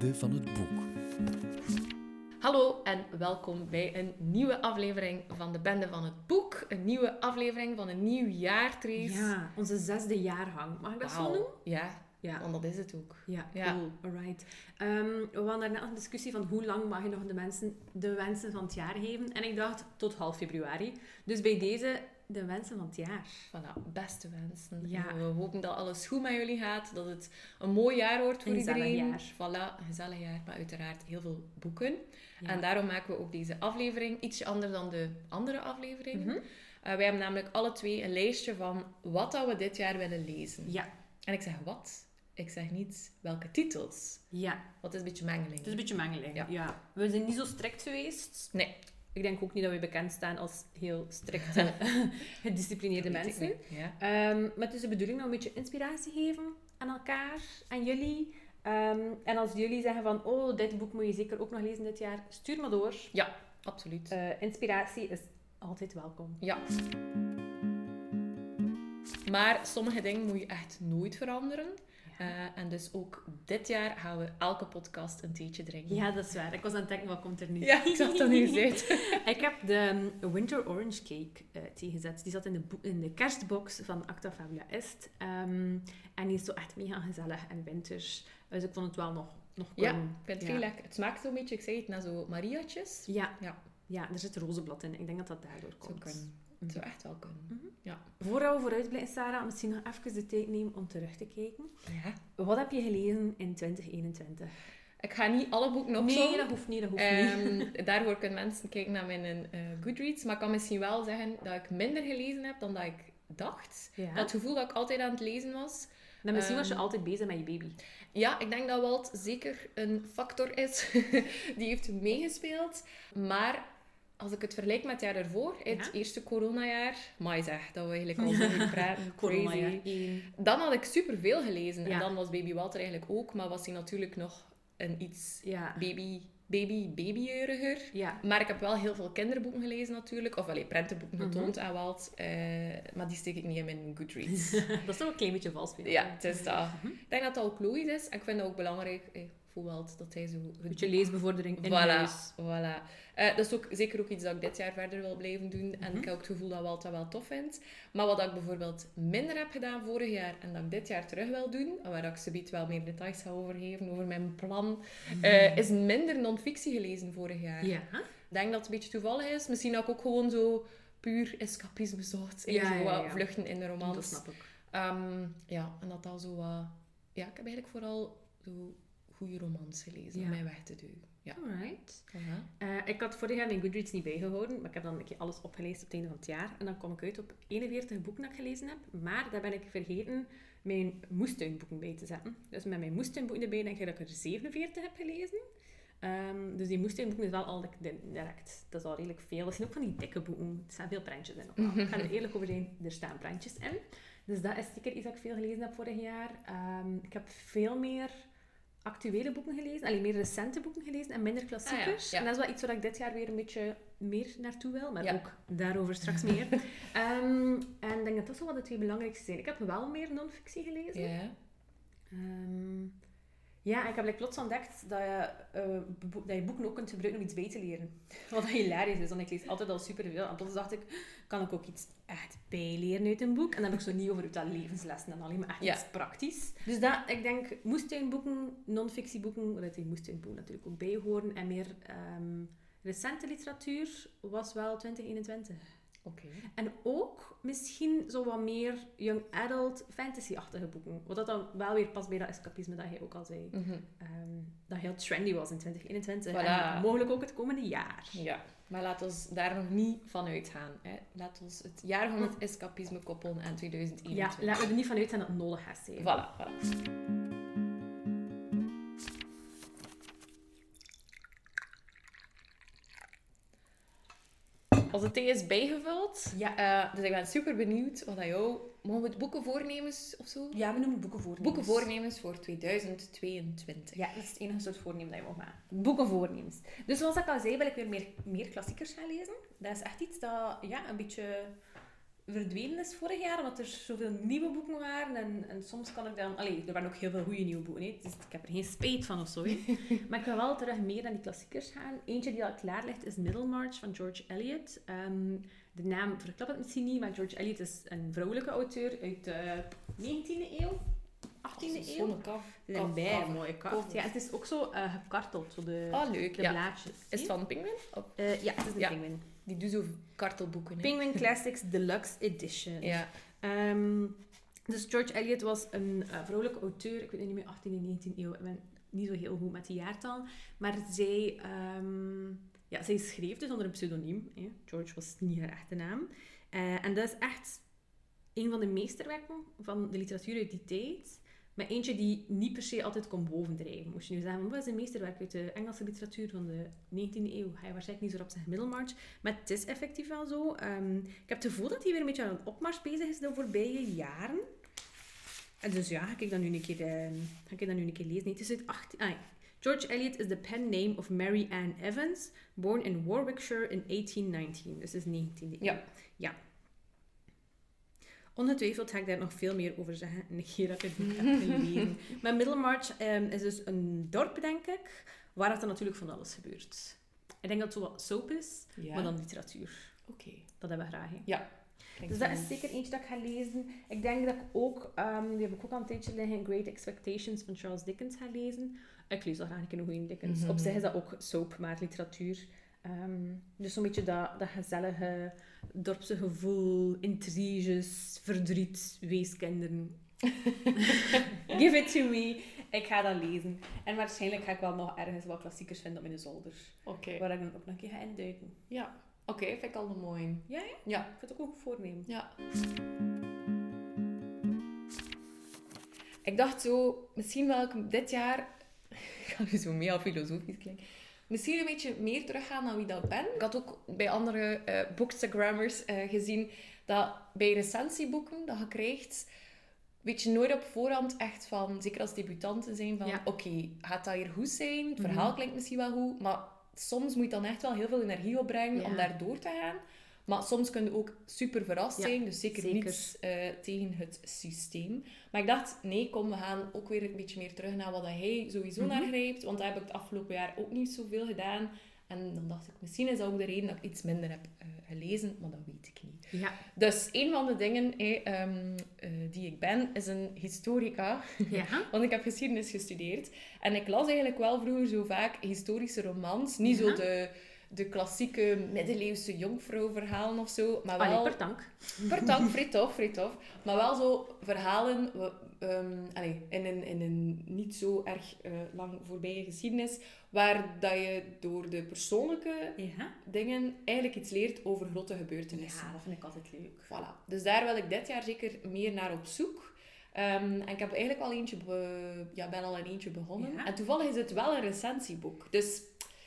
Van het Boek. Hallo en welkom bij een nieuwe aflevering van de Bende van het Boek. Een nieuwe aflevering van een nieuw jaartrace. Ja, onze zesde jaargang. Mag ik dat zo noemen? Ja, Ja. want dat is het ook. Ja, Ja. cool. Alright. Ehm, we hadden daarnet een discussie van hoe lang mag je nog de mensen de wensen van het jaar geven. En ik dacht tot half februari. Dus bij deze de wensen van het jaar. Voilà, beste wensen. Ja. We hopen dat alles goed met jullie gaat, dat het een mooi jaar wordt voor Een gezellig iedereen. jaar. Voilà, een gezellig jaar, maar uiteraard heel veel boeken. Ja. En daarom maken we ook deze aflevering ietsje anders dan de andere afleveringen. Mhm. Eh, wij hebben namelijk alle twee een lijstje van wat dat we dit jaar willen lezen. Ja. En ik zeg wat, ik zeg niet welke titels. Ja. Wat is een beetje mengeling. Het is een beetje mengeling. Ja. Ja. We zijn niet zo strikt geweest. Nee. Ik denk ook niet dat we bekend staan als heel strikte, gedisciplineerde Dat weet ik mensen. Ja. Ehm, maar het is de bedoeling om een beetje inspiratie te geven aan elkaar, aan jullie. Ehm, en als jullie zeggen van, oh, dit boek moet je zeker ook nog lezen dit jaar, stuur maar door. ja, absoluut. Eh, inspiratie is altijd welkom. Ja. Maar sommige dingen moet je echt nooit veranderen. Eh, en dus ook dit jaar gaan we elke podcast een theetje drinken. Ja, dat is waar. Ik was aan het denken, wat komt er nu? Ja, ik zag dat nu zitten. ik heb de um, Winter Orange Cake eh tegenzet. Die zat in de, in de kerstbox van Acta Fabula Est. Ehm, en die is zo echt mega gezellig en winters. Dus ik vond het wel nog, nog Ja, kunnen. ik vind het Ja. veel lekker. Het smaakt zo'n beetje, ik zei het, naar zo Mariatjes. Ja. Ja. ja, er zit rozenblad in. Ik denk dat dat daardoor komt. Het zou echt wel kunnen. Mhm. Ja. Voordat we vooruit blijven, Sarah, misschien nog even de tijd nemen om terug te kijken. ja. Wat heb je gelezen in 2021? Ik ga niet alle boeken Nee, opzommen. dat hoeft niet, dat hoeft niet. Ehm, daarvoor kunnen mensen kijken naar mijn eh, Goodreads. Maar ik kan misschien wel zeggen dat ik minder gelezen heb dan dat ik dacht. Ja. Dat gevoel dat ik altijd aan het lezen was. Dan misschien was je ehm, altijd bezig met je baby. Ja, ik denk dat Walt zeker een factor is die heeft meegespeeld. Maar als ik het vergelijk met het jaar ervoor, het Ja. eerste coronajaar, maar zeg dat we eigenlijk al zo goed praten, crazy. Dan had ik superveel gelezen. En dan was Baby Walter eigenlijk ook, maar was hij natuurlijk nog een iets Ja. baby, baby. Ja. Maar ik heb wel heel veel kinderboeken gelezen natuurlijk. Of alleen prentenboeken Mhm. getoond aan Walt. eh, maar die steek ik niet in mijn Goodreads. dat is toch een klein beetje vals spelen. ja, het is dat. Mhm. Ik denk dat dat ook logisch is. En ik vind dat ook belangrijk. eh, Ik voel wel dat hij zo... Een beetje leesbevordering in Voilà, huis. voilà. Eh, dat is ook zeker ook iets dat ik dit jaar verder wil blijven doen. En Mhm. ik heb ook het gevoel dat Walt dat wel tof vindt. Maar wat ik bijvoorbeeld minder heb gedaan vorig jaar en dat ik dit jaar terug wil doen, en waar ik subiet wel meer details ga over geven, over mijn plan, eh, is minder non-fictie gelezen vorig jaar. Ja. Ik denk dat het een beetje toevallig is. Misschien dat ik ook gewoon zo puur escapisme zocht. En Ja, zo ja. vluchten in de romans. Dat snap ik. Ehm, ja, en dat al zo wat... Ja, ik heb eigenlijk vooral zo goede romans gelezen Ja. om mij weg te duwen. Ja. Alright. Eh, ik had vorig jaar mijn Goodreads niet bijgehouden, maar ik heb dan een keer alles opgelezen op het einde van het jaar. En dan kom ik uit op 41 boeken dat ik gelezen heb. Maar daar ben ik vergeten mijn moestuinboeken bij te zetten. Dus met mijn moestuinboeken erbij denk ik dat ik er 47 heb gelezen. Ehm, dus die moestuinboeken is wel al di- direct. Dat is al redelijk veel. Dat zijn ook van die dikke boeken. Er staan veel prentjes in. Ook wel. Ik ga er eerlijk over zijn, er staan prentjes in. Dus dat is zeker iets dat ik veel gelezen heb vorig jaar. Ehm, ik heb veel meer actuele boeken gelezen, alleen meer recente boeken gelezen en minder klassiekers. Ah ja, ja. En dat is wel iets waar ik dit jaar weer een beetje meer naartoe wil, maar Ja. ook daarover straks meer. Ehm, en ik denk dat dat zo wat de twee belangrijkste zijn. Ik heb wel meer non-fictie gelezen. Ja. Ik heb like, plots ontdekt dat je, eh, dat je boeken ook kunt gebruiken om iets bij te leren. Wat hilarisch is, want ik lees altijd al superveel. En plots dacht ik, kan ik ook iets echt bijleren uit een boek? En dan heb ik zo niet over uit dat levenslessen en alleen maar echt Ja. iets praktisch. Dus dat, ik denk, moestuinboeken, non-fictieboeken, waar die moestuinboeken natuurlijk ook bij horen, en meer ehm, recente literatuur was wel 2021. Oké. En ook misschien zo wat meer young adult fantasy-achtige boeken. Wat dat dan wel weer past bij dat escapisme dat jij ook al zei. Mhm. Ehm, dat heel trendy was in 2021. Voilà. En mogelijk ook het komende jaar. Ja, maar laat ons daar nog niet van uitgaan. Hè. Laat ons het jaar van het escapisme koppelen aan Ja, 2021. laten we er niet van uitgaan dat het nodig gaat zijn. Voilà, voilà. Onze thee is bijgevuld. Ja. Eh, dus ik ben super benieuwd wat dat jou... Mogen we het boekenvoornemens of zo? Ja, we noemen boeken voornemens. Boekenvoornemens voor 2022. Ja, dat is het enige soort voornemen dat je mag maken. Boekenvoornemens. Dus zoals ik al zei, wil ik weer meer, meer klassiekers gaan lezen. Dat is echt iets dat ja, een beetje verdwenen is vorig jaar, omdat er zoveel nieuwe boeken waren. En, en soms kan ik dan... Allee, er waren ook heel veel goede nieuwe boeken, hè. dus ik heb er geen spijt van of zo. Hè. maar ik wil wel terug meer naar die klassiekers gaan. Eentje die al klaar ligt is Middlemarch van George Eliot. Ehm, de naam verklap het misschien niet, maar George Eliot is een vrouwelijke auteur uit de 19e eeuw. 18e eeuw. een bij mooie kaft. Ja, het is ook zo uh, gekarteld, zo de, leuk, de ja. blaadjes. Is het van Penguin? Uh, ja, het is een Ja. Penguin. Die doet zo kartelboeken. hè. Penguin Classics Deluxe Edition. Ja. Ehm, dus George Eliot was een eh, vrouwelijke auteur. Ik weet niet meer, 18e en 19e eeuw. Ik ben niet zo heel goed met die jaartal. Maar zij, ehm, ja, zij schreef dus onder een pseudoniem. Hè. George was niet haar echte naam. Eh, en dat is echt een van de meesterwerken van de literatuur uit die tijd. Maar eentje die niet per se altijd kon bovendrijven. Moest je nu zeggen, wat is een meesterwerk uit de Engelse literatuur van de 19e eeuw? Je waarschijnlijk niet zo op zeggen Middlemarch. Maar het is effectief wel zo. Ehm, ik heb het gevoel dat hij weer een beetje aan een opmars bezig is de voorbije jaren. En dus ja, ga ik dat nu een keer, ehm, ga ik dat nu een keer lezen. Nee, het is uit 18... Ah, ja. George Eliot is the pen name of Mary Ann Evans, born in Warwickshire in 1819. Dus is 19e eeuw. Ja. ja. Ongetwijfeld ga ik daar nog veel meer over zeggen. Negeer dat ik het boek heb gelezen. Maar Middlemarch ehm, is dus een dorp, denk ik, waar het dan natuurlijk van alles gebeurt. Ik denk dat het zo wat soap is, Ja. maar dan literatuur. Oké. Dat hebben we graag. hè. Ja. Dus dat is zeker eentje dat ik ga lezen. Ik denk dat ik ook, ehm, die heb ik ook al een tijdje liggen, Great Expectations van Charles Dickens ga lezen. Ik lees al graag een keer een goede Dickens. Mhm. Op zich is dat ook soap, maar literatuur. Ehm, dus zo'n beetje dat, dat gezellige dorpse gevoel, intriges, verdriet, weeskinderen. Give it to me. Ik ga dat lezen. En waarschijnlijk ga ik wel nog ergens wat klassiekers vinden op mijn zolder. Oké. Waar ik dan ook nog een keer ga induiken. Ja. Oké, vind ik al een mooi. Ja, ja? Ja. Ik vind het ook een goed voornemen. Ja. Ik dacht zo, misschien wel ik dit jaar, ik ga nu zo mega filosofisch klinken, misschien een beetje meer teruggaan naar wie dat ben. Ik had ook bij andere eh bookstagrammers eh, gezien dat bij recensieboeken dat je krijgt, weet je nooit op voorhand echt van, zeker als debutanten zijn, van Ja. oké, gaat dat hier goed zijn? Het Mhm. verhaal klinkt misschien wel goed, maar soms moet je dan echt wel heel veel energie opbrengen Ja. om daar door te gaan. Maar soms kun je ook super verrast Ja, zijn, dus zeker, zeker. niets eh, tegen het systeem. Maar ik dacht, nee, kom, we gaan ook weer een beetje meer terug naar wat hij sowieso Mhm. naar grijpt. Want dat heb ik het afgelopen jaar ook niet zoveel gedaan. En dan dacht ik, misschien is dat ook de reden dat ik iets minder heb eh, gelezen, maar dat weet ik niet. Ja. Dus een van de dingen eh, ehm, eh, die ik ben, is een historica. Ja. Want ik heb geschiedenis gestudeerd. En ik las eigenlijk wel vroeger zo vaak historische romans. Niet zo de, de klassieke middeleeuwse jonkvrouwverhalen of zo. Maar Allee, wel... per dank. Per tank, vrij tof, vrij tof. Maar wel zo verhalen allee, in, een, in een niet zo erg eh, lang voorbije geschiedenis, waar dat je door de persoonlijke Ja. dingen eigenlijk iets leert over grote gebeurtenissen. Ja, dat vind ik altijd leuk. Voilà. Dus daar wil ik dit jaar zeker meer naar op zoek. Ehm, en ik heb eigenlijk al eentje, be- ja, ben al een eentje begonnen. Ja. En toevallig is het wel een recensieboek. Dus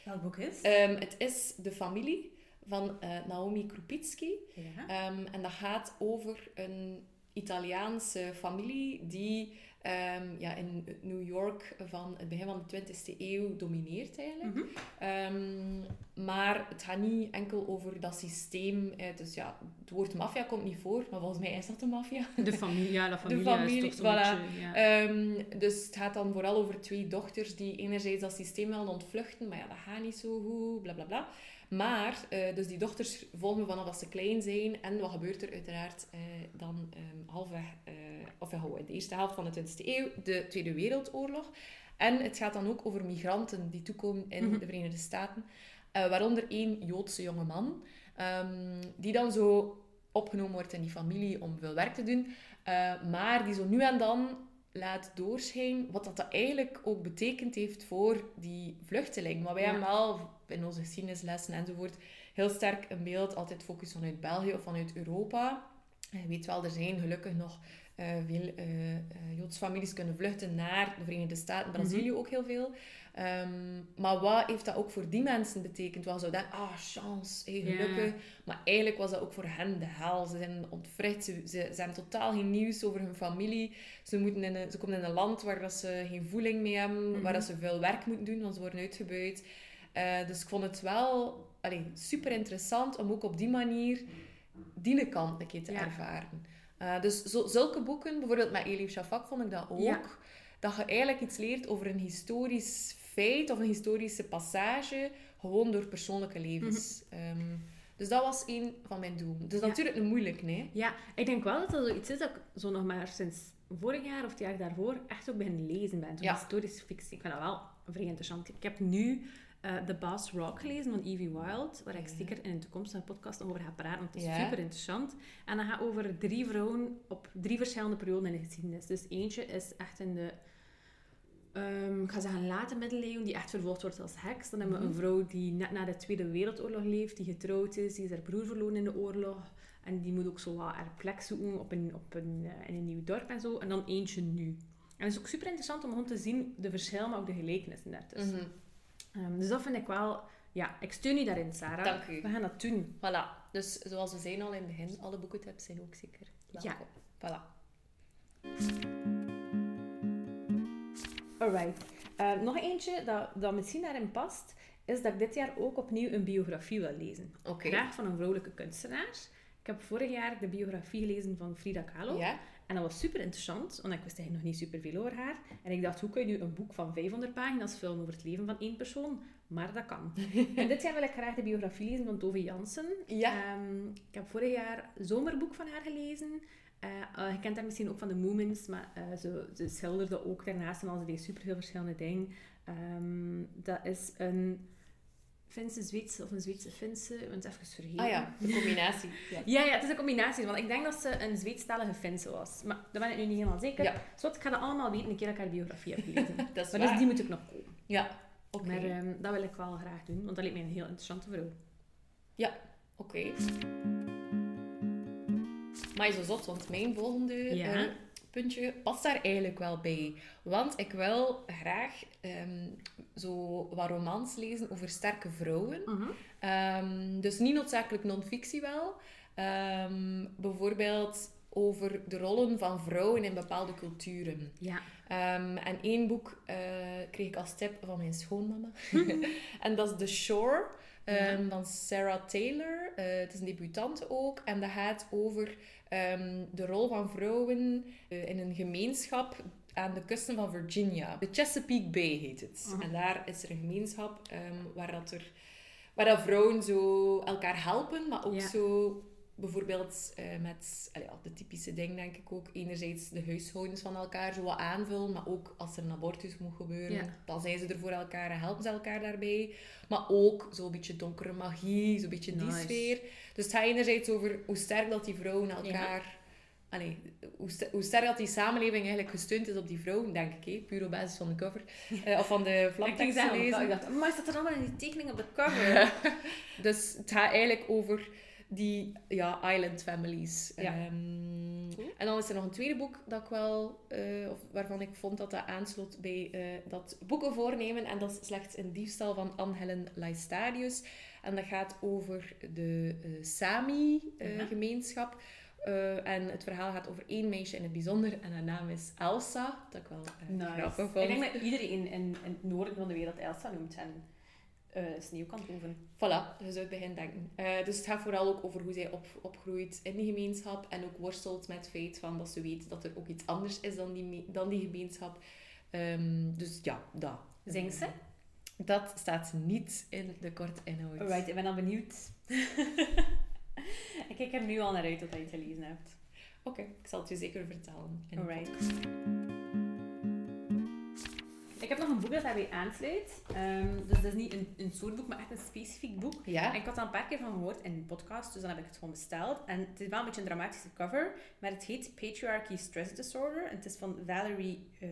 Welk boek is? ehm, het is De Familie van eh, Naomi Krupitsky. ja. Ehm, en dat gaat over een Italiaanse familie die ehm, ja, in New York van het begin van de 20e eeuw domineert eigenlijk. Mhm. Ehm, maar het gaat niet enkel over dat systeem. eh, Dus ja, het woord maffia komt niet voor, maar volgens mij is dat de maffia. De familie, ja, de familie, is toch voilà. beetje... Ja. Ehm, dus het gaat dan vooral over twee dochters die enerzijds dat systeem willen ontvluchten, maar ja, dat gaat niet zo goed, bla bla bla. Maar, eh, dus die dochters volgen vanaf dat ze klein zijn. En wat gebeurt er uiteraard eh, dan ehm halfweg, eh, of ja, in de eerste helft van de 20e eeuw, de Tweede Wereldoorlog. En het gaat dan ook over migranten die toekomen in Mhm. de Verenigde Staten. Eh, waaronder één Joodse jonge man, ehm, die dan zo opgenomen wordt in die familie om veel werk te doen. Eh, maar die zo nu en dan laat doorschijnen wat dat, dat eigenlijk ook betekend heeft voor die vluchteling. Maar wij Ja. hebben wel in onze geschiedenislessen enzovoort heel sterk een beeld, altijd focus vanuit België of vanuit Europa. En Je weet wel, er zijn gelukkig nog eh, veel eh, eh, Joodse families kunnen vluchten naar de Verenigde Staten, Brazilië ook heel veel. Ehm, maar wat heeft dat ook voor die mensen betekend? Wel zo denken, ah, chance, hey, gelukkig. Maar eigenlijk was dat ook voor hen de hel. Ze zijn ontwricht, ze, ze, ze hebben totaal geen nieuws over hun familie. Ze, moeten in een, ze komen in een land waar dat ze geen voeling mee hebben, Mhm. waar dat ze veel werk moeten doen, want ze worden uitgebuit. Dus ik vond het wel allee, super interessant om ook op die manier die kant een keer te ervaren. Eh, dus zo, zulke boeken, bijvoorbeeld met Elif Shafak vond ik dat ook. Ja. Dat je eigenlijk iets leert over een historisch feit of een historische passage, gewoon door persoonlijke levens. Ehm, dus dat was een van mijn doelen. Mhm. Ja. natuurlijk een moeilijk, nee. Ja, ik denk wel dat dat zoiets is dat ik zo nog maar sinds vorig jaar of het jaar daarvoor echt ook begin lezen ben. Ja. historische fictie. Ik vind dat wel vrij interessant. Ik heb nu eh The Boss Rock gelezen van Evie Wild, waar ik zeker in een toekomstige podcast over ga praten, want het is super interessant. En dat gaat over drie vrouwen op drie verschillende perioden in de geschiedenis. Dus eentje is echt in de, ehm, ik ga zeggen late middeleeuwen, die echt vervolgd wordt als heks. Dan hebben we een Mhm. vrouw die net na de Tweede Wereldoorlog leeft, die getrouwd is, die is haar broer verloren in de oorlog. En die moet ook zo wat haar plek zoeken op een, op een, eh, in een nieuw dorp en zo. En dan eentje nu. En het is ook super interessant om gewoon te zien de verschillen, maar ook de gelijkenissen daartussen. Mhm. Ehm, dus dat vind ik wel... Ja, ik steun u daarin, Sarah. Dank u. We gaan dat doen. Voilà. Dus zoals we zeiden al in het begin, alle boekentips zijn ook zeker welkom. Voilà. Alright. Eh, nog eentje dat, dat misschien daarin past, is dat ik dit jaar ook opnieuw een biografie wil lezen. Oké. Graag van een vrouwelijke kunstenaar. Ik heb vorig jaar de biografie gelezen van Frida Kahlo. Ja? En dat was super interessant, want ik wist eigenlijk nog niet super veel over haar. En ik dacht, hoe kun je nu een boek van 500 pagina's vullen over het leven van één persoon? Maar dat kan. en dit jaar wil ik graag de biografie lezen van Tove Jansen. Ja. Ehm, ik heb vorig jaar een zomerboek van haar gelezen. Eh, eh, je kent haar misschien ook van de Moomins, maar eh, ze, ze schilderde ook daarnaast en al ze deed superveel verschillende dingen. Ehm, dat is een Finse Zweedse of een Zweedse Finse, ik ben het even vergeten. Ah ja, de combinatie. Ja. Ja, ja, het is een combinatie, want ik denk dat ze een Zweedstalige Finse was. Maar daar ben ik nu niet helemaal zeker. Ja. Ik ga dat allemaal weten een keer dat ik haar biografie heb gelezen. Dat is maar waar. dus die moet ook nog komen. Ja, oké. Maar ehm, dat wil ik wel graag doen, want dat lijkt mij een heel interessante vrouw. Oké. Maar is zo zot, want mijn volgende Ja. eh, puntje past daar eigenlijk wel bij. Want ik wil graag ehm, zo wat romans lezen over sterke vrouwen. Ehm, dus niet noodzakelijk non-fictie wel. Ehm, bijvoorbeeld over de rollen van vrouwen in bepaalde culturen. Ja. En één boek eh, kreeg ik als tip van mijn schoonmama. en dat is The Shore ehm, van Sarah Taylor. Eh, het is een debutante ook. En dat gaat over ehm, de rol van vrouwen eh, in een gemeenschap aan de kusten van Virginia. De Chesapeake Bay heet het. Mhm. En daar is er een gemeenschap ehm, waar, dat er, waar dat vrouwen zo elkaar helpen, maar ook Ja. zo bijvoorbeeld eh, met allee, ja, de typische dingen, denk ik ook. Enerzijds de huishoudens van elkaar zo wat aanvullen, maar ook als er een abortus moet gebeuren, Ja. dan zijn ze er voor elkaar en helpen ze elkaar daarbij. Maar ook zo'n beetje donkere magie, zo'n beetje die Nice. sfeer. Dus het gaat enerzijds over hoe sterk dat die vrouwen elkaar... Allee, hoe, hoe sterk dat die samenleving eigenlijk gesteund is op die vrouwen, denk ik. Hè? Puur op basis van de cover. Eh, of van de Ik ging flaptekst zeggen, lezen. ik dacht, maar is dat er allemaal in die tekening op de cover? Dus het gaat eigenlijk over die ja, island families. Ja. Ehm. En dan is er nog een tweede boek dat ik wel, eh, of waarvan ik vond dat dat aansloot bij eh, dat boeken voornemen. En dat is slechts een diefstal van Anne-Helen Laestadius. En dat gaat over de Ja. Sami-gemeenschap. En het verhaal gaat over één meisje in het bijzonder. En haar naam is Elsa. Dat ik wel eh, grappig vond. Ik denk dat iedereen in, in, in het noorden van de wereld Elsa noemt en eh sneeuw kan proeven. Voilà, je zou het begin denken. Eh, dus het gaat vooral ook over hoe zij op, opgroeit in die gemeenschap en ook worstelt met het feit van dat ze weet dat er ook iets anders is dan die, dan die gemeenschap. Ehm, dus ja, dat. Zingt ze? Dat staat niet in de kort inhoud. Alright, ik ben al benieuwd. ik kijk er nu al naar uit dat je het gelezen hebt. Oké, ik zal het je zeker vertellen. in de Alright. Ik heb nog een boek dat daarbij aansluit. Ehm, dus dat is niet een, een soort boek, maar echt een specifiek boek. Ja? En ik had er een paar keer van gehoord in een podcast, dus dan heb ik het gewoon besteld. En het is wel een beetje een dramatische cover, maar het heet Patriarchy Stress Disorder. En het is van Valerie uh,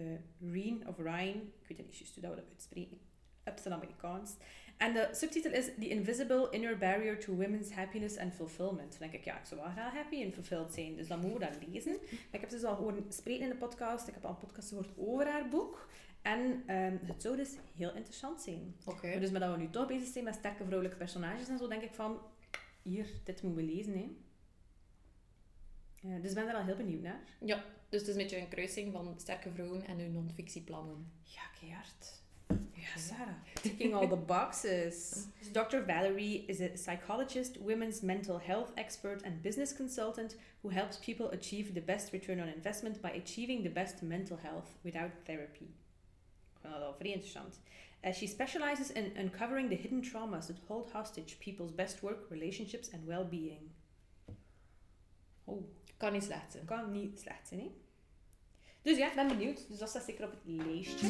Reen of Ryan. Ik weet niet juist hoe dat we dat uitspreken. Op zijn Amerikaans. En de subtitel is The Invisible Inner Barrier to Women's Happiness and Fulfillment. Dan denk ik, ja, ik zou wel graag happy en fulfilled zijn. Dus dan mogen we dat lezen. Maar ik heb dus al horen spreken in de podcast. Ik heb al een podcast gehoord over haar boek. En ehm, het zou dus heel interessant zijn. Oké. Dus met dat we nu toch bezig zijn met sterke vrouwelijke personages en zo, denk ik van, hier, dit moeten we lezen. Hè. Eh, dus ik ben er al heel benieuwd naar. Ja, dus het is een beetje een kruising van sterke vrouwen en hun non-fictieplannen. Ja, keihard. Ja, Sarah. Ticking all the boxes. Dr. Valerie is a psychologist, women's mental health expert, and business consultant who helps people achieve the best return on investment by achieving the best mental health without therapy. Vind dat wel vrij interessant. Uh, she specializes in uncovering the hidden traumas that hold hostage people's best work, relationships, and well-being. Oh, Kan niet slecht zijn. kan niet slecht zijn, hè? Dus ja, ik ben benieuwd. Dus dat staat zeker op het lijstje.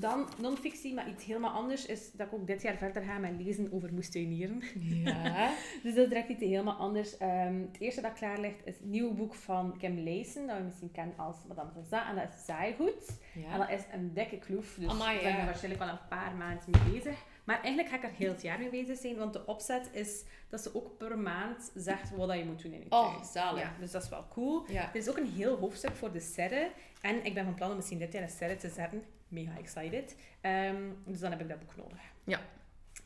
Dan non-fictie, maar iets helemaal anders is dat ik ook dit jaar verder ga met lezen over moestuinieren. Ja. Dus dat is direct iets helemaal anders. Ehm, het eerste dat klaar ligt is het nieuwe boek van Kim Leysen, dat we misschien kennen als Madame Zaza. En dat is Zaaigoed. En ja. dat is een dikke kloef, dus Amai, ik ben ja. er waarschijnlijk wel een paar maanden mee bezig. Maar eigenlijk ga ik er heel het jaar mee bezig zijn, want de opzet is dat ze ook per maand zegt wat dat je moet doen in je tuin. Oh, zalig. Ja, dus dat is wel cool. Ja. Er is ook een heel hoofdstuk voor de serre. En ik ben van plan om misschien dit jaar een serre te zetten. Mega excited. Ehm, dus dan heb ik dat boek nodig. Ja.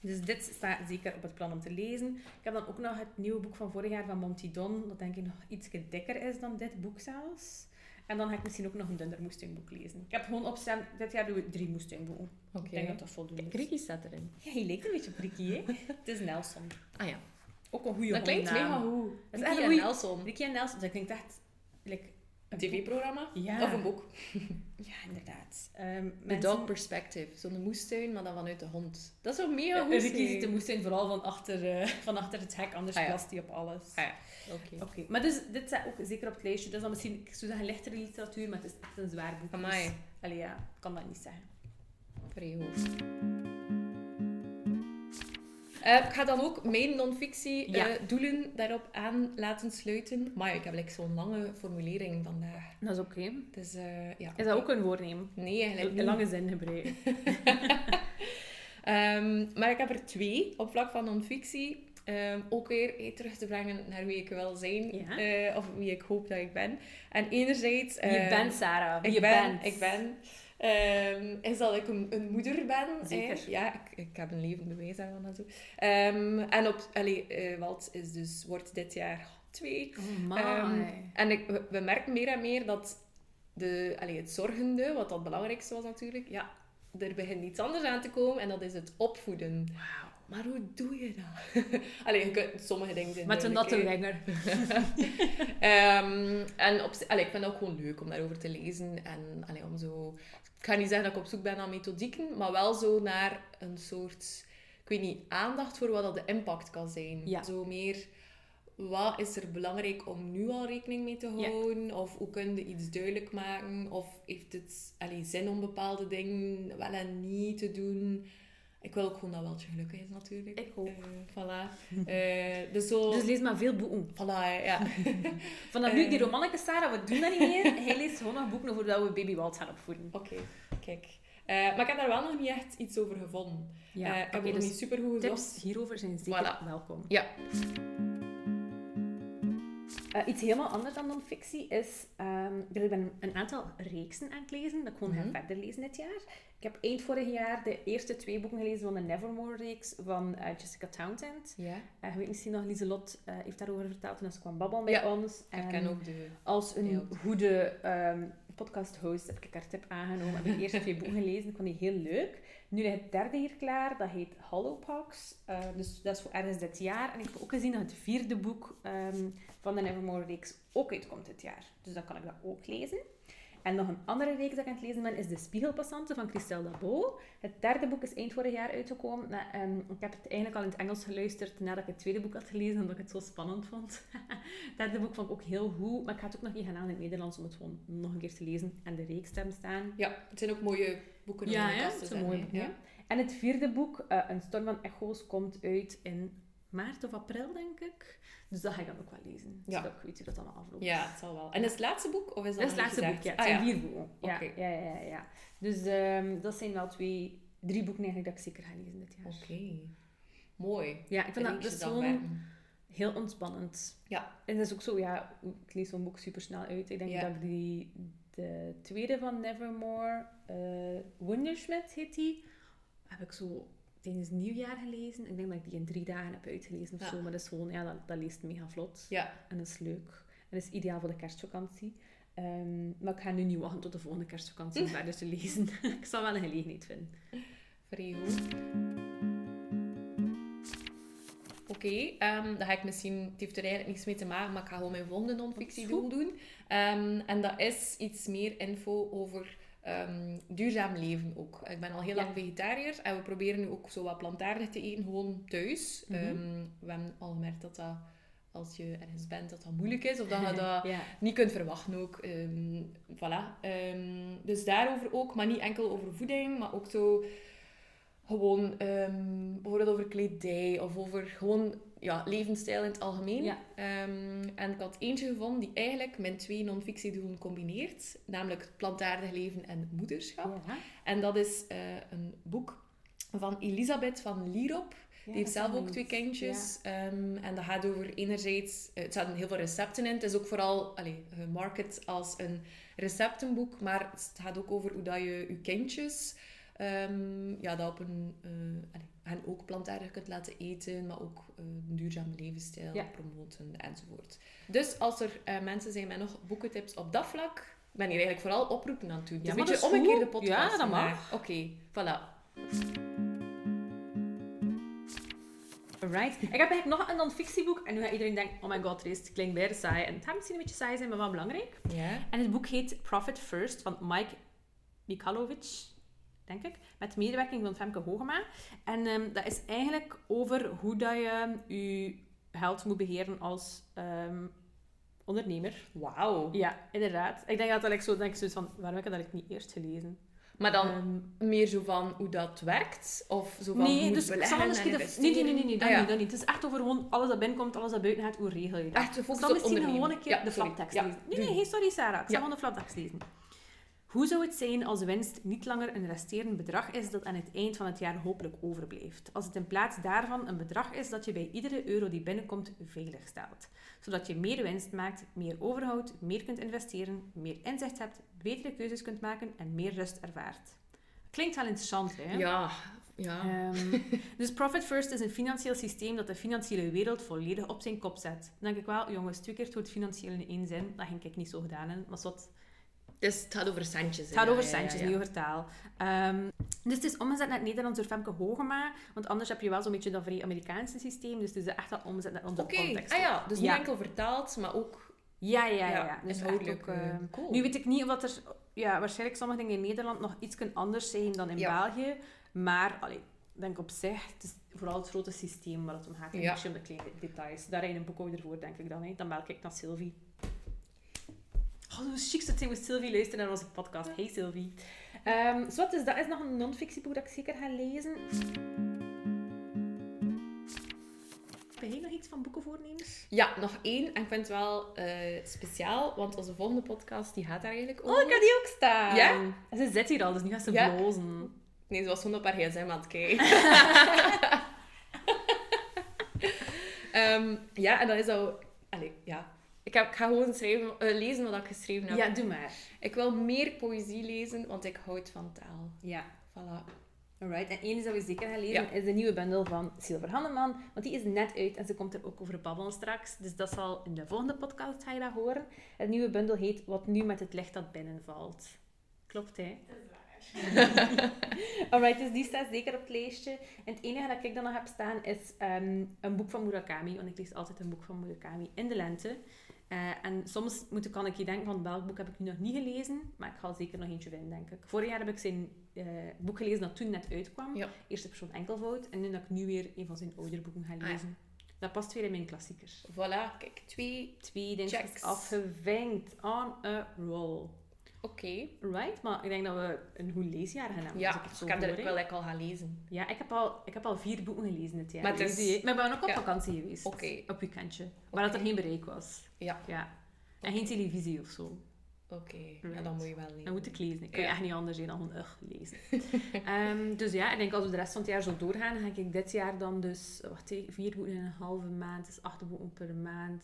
Dus dit staat zeker op het plan om te lezen. Ik heb dan ook nog het nieuwe boek van vorig jaar van Monty Don. Dat denk ik nog iets dikker is dan dit boek zelfs. En dan ga ik misschien ook nog een dunner moestuinboek lezen. Ik heb gewoon opstaan, dit jaar doen we drie moestuinboeken. Oké. Ik denk dat dat voldoende is. Ricky staat erin. Ja, je lijkt een beetje op Ricky, hè? het is Nelson. Ah ja. Ook een goede Dat klinkt mega goed. Dat is Ricky echt en Nelson. Ricky en Nelson, dat klinkt echt... Like, Een tv-programma? Ja. Of een boek? Ja, inderdaad. Ehm The mensen- Dog Perspective. Zo'n moestuin, maar dan vanuit de hond. Dat zou mega Ja, goed Ricky zijn. ziet de moestuin vooral van achter, eh, van achter het hek, anders Ah, ja. plast hij op alles. Ah ja. Oké. Oké, maar dus, dit staat ook zeker op het lijstje. Dus dan misschien, ik zou zeggen, lichtere literatuur, maar het is echt een zwaar boek. Amai. Dus, allee, ja, ik kan dat niet zeggen. Vrij hoog. Eh, ik ga dan ook mijn non-fictie Ja. eh, doelen daarop aan laten sluiten. Maar ik heb like, zo'n lange formulering vandaag. Dat is oké. Dus eh, ja. Is dat ook een voornemen? Nee, eigenlijk Een niet. lange zin gebruiken. Ehm, maar ik heb er twee op vlak van non-fictie. Ehm, ook weer terug te brengen naar wie ik wil zijn. Ja. of wie ik hoop dat ik ben. En enerzijds... je bent Sarah. Wie ik je ben, bent. Ik ben. Ehm, is dat ik een, een moeder ben. Zeker. hè. Ja, ik, ik heb een levend bewijs daarvan. En, zo. Ehm, en op, allee, eh, Walt is dus, wordt dit jaar twee. Oh. Ehm, en ik, we, merken meer en meer dat de, allee, het zorgende, wat dat belangrijkste was natuurlijk, ja, er begint iets anders aan te komen en dat is het opvoeden. Maar hoe doe je dat? allee, je kunt, sommige dingen zijn Met een natte wenger. Ehm, en op, allee, ik vind het ook gewoon leuk om daarover te lezen. En allee, om zo... Ik ga niet zeggen dat ik op zoek ben naar methodieken, maar wel zo naar een soort... Ik weet niet, aandacht voor wat dat de impact kan zijn. Ja. Zo meer... Wat is er belangrijk om nu al rekening mee te Ja. houden? Of hoe kun je iets duidelijk maken? Of heeft het allee, zin om bepaalde dingen wel en niet te doen? Ik wil ook gewoon dat Weltje gelukkig is, natuurlijk. Ik ook. Eh, voilà. Eh, dus zo... Dus lees maar veel boeken. Voilà, ja. Vanaf nu, die Eh. romanneke Sarah, we doen dat niet meer. Hij leest gewoon nog boeken over dat we baby Walt gaan opvoeden. Oké, kijk. Maar ik heb daar wel nog niet echt iets over gevonden. Ja, ik heb nog dus niet super goed gezocht. tips hierover zijn zeker Voilà. welkom. Ja. Eh, iets helemaal anders dan non-fictie is... ehm, dus ik ben een aantal reeksen aan het lezen, dat ik gewoon Mhm. ga verder lezen dit jaar. Ik heb eind vorig jaar de eerste twee boeken gelezen van de Nevermore-reeks van eh, Jessica Townsend. Ja. Eh, je weet misschien nog, Lieselot heeft daarover verteld toen ze kwam babbelen bij Ja, ons. Ik En ook de... Als een goede ehm podcast-host heb ik haar tip aangenomen. Heb de eerste twee boeken gelezen. Ik vond die heel leuk. Nu ligt het derde hier klaar. Dat heet Hollowpox. Eh, dus dat is voor ergens dit jaar. En ik heb ook gezien dat het vierde boek ehm, van de Nevermore-reeks ook uitkomt dit jaar. Dus dan kan ik dat ook lezen. En nog een andere reeks dat ik aan het lezen ben, is De Spiegelpassanten van Christelle Dabo. Het derde boek is eind vorig jaar uitgekomen. Ehm, ik heb het eigenlijk al in het Engels geluisterd nadat ik het tweede boek had gelezen, omdat ik het zo spannend vond. het derde boek vond ik ook heel goed, maar ik ga het ook nog niet gaan aan in het Nederlands om het gewoon nog een keer te lezen en de reeks te hebben staan. Ja, het zijn ook mooie boeken om Ja, in de kast te mooi? En het vierde boek, eh, Een storm van echo's, komt uit in maart of april, denk ik. Dus dat ga ik dan ook wel lezen. Ja. Zodat ik weet hoe dat allemaal afloopt. Ja, het zal wel. En is het laatste boek? Of is dat, Dat is het laatste boek, ja. Het Ah, zijn vier boeken. Ja, Oké. ja, ja, ja, ja. Dus ehm, dat zijn wel twee, drie boeken eigenlijk dat ik zeker ga lezen dit jaar. Oké. Mooi. Ja, ik vind dat, dat zo'n heel ontspannend. Ja. En dat is ook zo, ja, ik lees zo'n boek super snel uit. Ik denk Ja. dat ik die, de tweede van Nevermore, eh Wunderschmidt heet die, heb ik zo tijdens het nieuwjaar gelezen. Ik denk dat ik die in drie dagen heb uitgelezen of Ja. zo. Maar dat is gewoon, ja, dat, dat leest mega vlot. Ja. En dat is leuk. En dat is ideaal voor de kerstvakantie. Ehm, maar ik ga nu niet wachten tot de volgende kerstvakantie om verder te lezen. ik zal wel een gelegenheid vinden. Vrij goed. Oké, ehm, dan ga ik misschien... Het heeft er eigenlijk niks mee te maken, maar ik ga gewoon mijn volgende non-fictie doen. Ehm, en dat is iets meer info over ehm, duurzaam leven ook. Ik ben al heel Ja. lang vegetariër en we proberen nu ook zo wat plantaardig te eten, gewoon thuis. Ehm, we hebben al gemerkt dat dat, als je ergens bent, dat dat moeilijk is. Of dat je dat ja. niet kunt verwachten ook. Ehm, voilà. Dus daarover ook, maar niet enkel over voeding, maar ook zo gewoon bijvoorbeeld over kledij of over gewoon ja, levensstijl in het algemeen. Ja. Ehm, en ik had eentje gevonden die eigenlijk mijn twee non-fictiedoelen combineert, namelijk het plantaardig leven en moederschap. Ja. En dat is eh, een boek van Elisabeth van Lierop. Die heeft zelf ook twee kindjes. Ehm, en dat gaat over enerzijds... eh, Het zaten heel veel recepten in. Het is ook vooral allee, gemarket als een receptenboek. Maar het gaat ook over hoe dat je je kindjes... ehm, ja, dat op een... eh hen ook plantaardig kunt laten eten. Maar ook eh, een duurzame levensstijl Ja. promoten enzovoort. Dus als er eh, mensen zijn met nog boekentips op dat vlak... Ben hier eigenlijk vooral oproepen aan het doen. Ja, een maar beetje omgekeerde podcast Ja, dat mag. Oké, voilà. Alright. Ik heb eigenlijk nog een non-fictieboek. En nu gaat iedereen denken, oh my god, het klinkt bijna saai. En het gaat misschien een beetje saai zijn, maar wel belangrijk. Ja. En het boek heet Profit First van Mike Mikhailovic, denk ik. Met medewerking van Femke Hogema. En ehm, dat is eigenlijk over hoe dat je je geld moet beheren als ehm, ondernemer. Wauw. Ja, inderdaad. Ik denk dat dat ik zo denk zoiets van, waarom heb ik dat niet eerst gelezen? Maar dan Ehm, meer zo van hoe dat werkt? Of zo van hoe nee, dus ik zal misschien... de- Nee, nee, nee, nee, nee, dat, Ah, ja. niet, dat niet. Het is echt over gewoon alles dat binnenkomt, alles dat buiten gaat, hoe regel je dat? Echt zal op misschien gewoon een keer Ja, de flaptekst Ja, lezen. Nee, nee, geen sorry Sarah. Ik zal gewoon de flaptekst lezen. Hoe zou het zijn als winst niet langer een resterend bedrag is dat aan het eind van het jaar hopelijk overblijft? Als het in plaats daarvan een bedrag is dat je bij iedere euro die binnenkomt veilig stelt. Zodat je meer winst maakt, meer overhoudt, meer kunt investeren, meer inzicht hebt, betere keuzes kunt maken en meer rust ervaart. Klinkt wel interessant, hè? Ja, ja. Ehm, dus Profit First is een financieel systeem dat de financiële wereld volledig op zijn kop zet. Dan denk ik wel, jongens, twee keer het financieel in één zin, dat ging ik niet zo gedaan hebben. Maar wat, Dus het gaat over centjes. het gaat over centjes, over taal. Ehm, dus het is omgezet naar het Nederlands door Femke Hogema, want anders heb je wel zo'n beetje dat vrij Amerikaanse systeem. Dus het is echt wel omgezet naar onze Oké, context. ah ja, dus niet Ja. enkel vertaald, maar ook... Ja, ja, ja. Ja, ja. Dus ook, eh, ehm, cool. Nu weet ik niet of dat er... Ja, waarschijnlijk sommige dingen in Nederland nog iets anders zijn dan in Ja. België. Maar, allee, ik denk op zich, het is vooral het grote systeem waar het om gaat. En Ja. om de kleine details. Daar je een boekhouder voor, denk ik dan. Hè. Dan bel ik naar Sylvie. Oh, hoe chic het zijn moest Sylvie luisteren naar onze podcast. Hey Sylvie. Zo, dus dat is nog een non-fictieboek dat ik zeker ga lezen. Heb jij nog iets van boekenvoornemens? Ja, nog één. En ik vind het wel eh, speciaal, want onze volgende podcast die gaat daar eigenlijk over. Oh, ik heb die ook staan. Ja? En ze zit hier al, dus nu gaat ze Ja. blozen. Nee, ze was gewoon op haar gsm aan het kijken. Ehm, ja, en dan is dat... Allee, ja. Ik, heb, ik ga gewoon schrijven, eh, lezen wat ik geschreven heb. Ja, doe maar. Ik wil meer poëzie lezen, want ik houd van taal. Ja. Voilà. Alright, en één is dat we zeker gaan lezen, Ja. is de nieuwe bundel van Silver Hanneman. Want die is net uit en ze komt er ook over babbelen straks. Dus dat zal in de volgende podcast ga je dat horen. Het nieuwe bundel heet Wat nu met het licht dat binnenvalt. Klopt, hè? Alright, dus die staat zeker op het lijstje. En het enige dat ik dan nog heb staan is ehm, een boek van Murakami. Want ik lees altijd een boek van Murakami in de lente. Eh, en soms moet, kan ik je denken van welk boek heb ik nu nog niet gelezen. Maar ik ga er zeker nog eentje vinden, denk ik. Vorig jaar heb ik zijn eh, boek gelezen dat toen net uitkwam. Ja. Eerste persoon enkelvoud. En nu dat ik nu weer een van zijn oudere boeken ga Ah, lezen. Dat past weer in mijn klassiekers. Voilà, kijk, twee. Twee Checks. afgevinkt. On a roll. Oké. Right? Maar ik denk dat we een goed leesjaar gaan hebben. Ja, ik het ik zo heb hoor, er hè. wel lekker al gaan lezen. Ja, ik heb, al, ik heb al vier boeken gelezen dit jaar. Maar het is-? Maar ik ben ook op Ja. vakantie geweest. Oké. Op weekendje. Waar dat er geen bereik was. Ja. ja. En geen televisie of zo. Oké, Right. dan moet je wel lezen. Dan moet ik lezen. Ik kan Ja. echt niet anders zijn dan ugh, lezen. Ehm, dus ja, ik denk als we de rest van het jaar zo doorgaan, ga ik dit jaar dan dus wacht, hé, vier boeken in een halve maand, dus acht boeken per maand.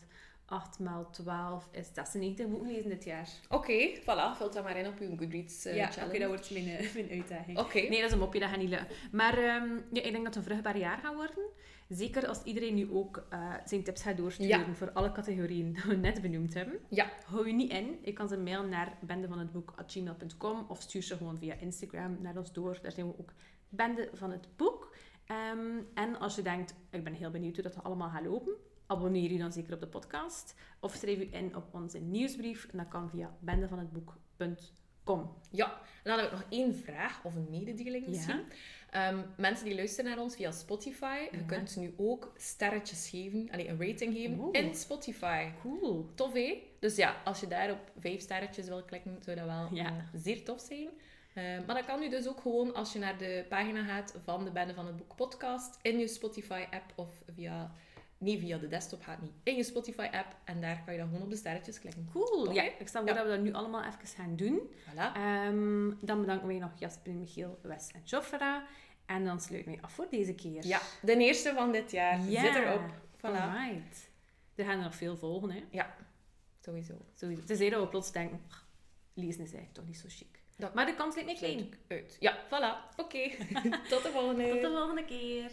8 maal 12 is 96 boeken gelezen dit jaar. Oké, voilà. Vult dat maar in op uw Goodreads eh, ja, oké, dat wordt mijn, eh, mijn uitdaging. Oké. Nee, dat is een mopje, dat gaat niet lukken. Maar ehm, ja, ik denk dat het een vruchtbaar jaar gaat worden. Zeker als iedereen nu ook eh, zijn tips gaat doorsturen Ja. voor alle categorieën die we net benoemd hebben. Ja. Hou je niet in. Je kan ze mailen naar bendevanhetboek.gmail.com of stuur ze gewoon via Instagram naar ons door. Daar zijn we ook Bende van het Boek. Ehm, en als je denkt, ik ben heel benieuwd hoe dat allemaal gaat lopen, abonneer je dan zeker op de podcast. Of schrijf je in op onze nieuwsbrief. En dat kan via bendevanhetboek.com. Ja, en dan heb ik nog één vraag of een mededeling Ja. misschien. Ehm, mensen die luisteren naar ons via Spotify, je kunt nu ook sterretjes geven, allee, een rating geven Oh. in Spotify. Cool. Tof, hè? Dus ja, als je daar op vijf sterretjes wil klikken, zou dat wel Ja. eh, zeer tof zijn. Ehm, maar dat kan nu dus ook gewoon als je naar de pagina gaat van de Bende van het Boek podcast in je Spotify-app of via... Nee, via de desktop gaat niet. In je Spotify-app en daar kan je dan gewoon op de sterretjes klikken. Cool. Ja, hè? ik stel voor Ja. dat we dat nu allemaal even gaan doen. Voilà. Ehm, dan bedanken wij nog Jasper, Michiel, Wes en Jofra. En dan sluiten wij af voor deze keer. Ja, de eerste van dit jaar Ja. zit erop. Voilà. Alright. Er gaan er nog veel volgen, hè. Sowieso. Sowieso. Tenzij dat we plots denken, "Ach, lezen is eigenlijk toch niet zo chic. Dat Maar de kans lijkt niet sluit klein. uit. Ja, voilà. Oké. Tot de volgende. Tot de volgende keer.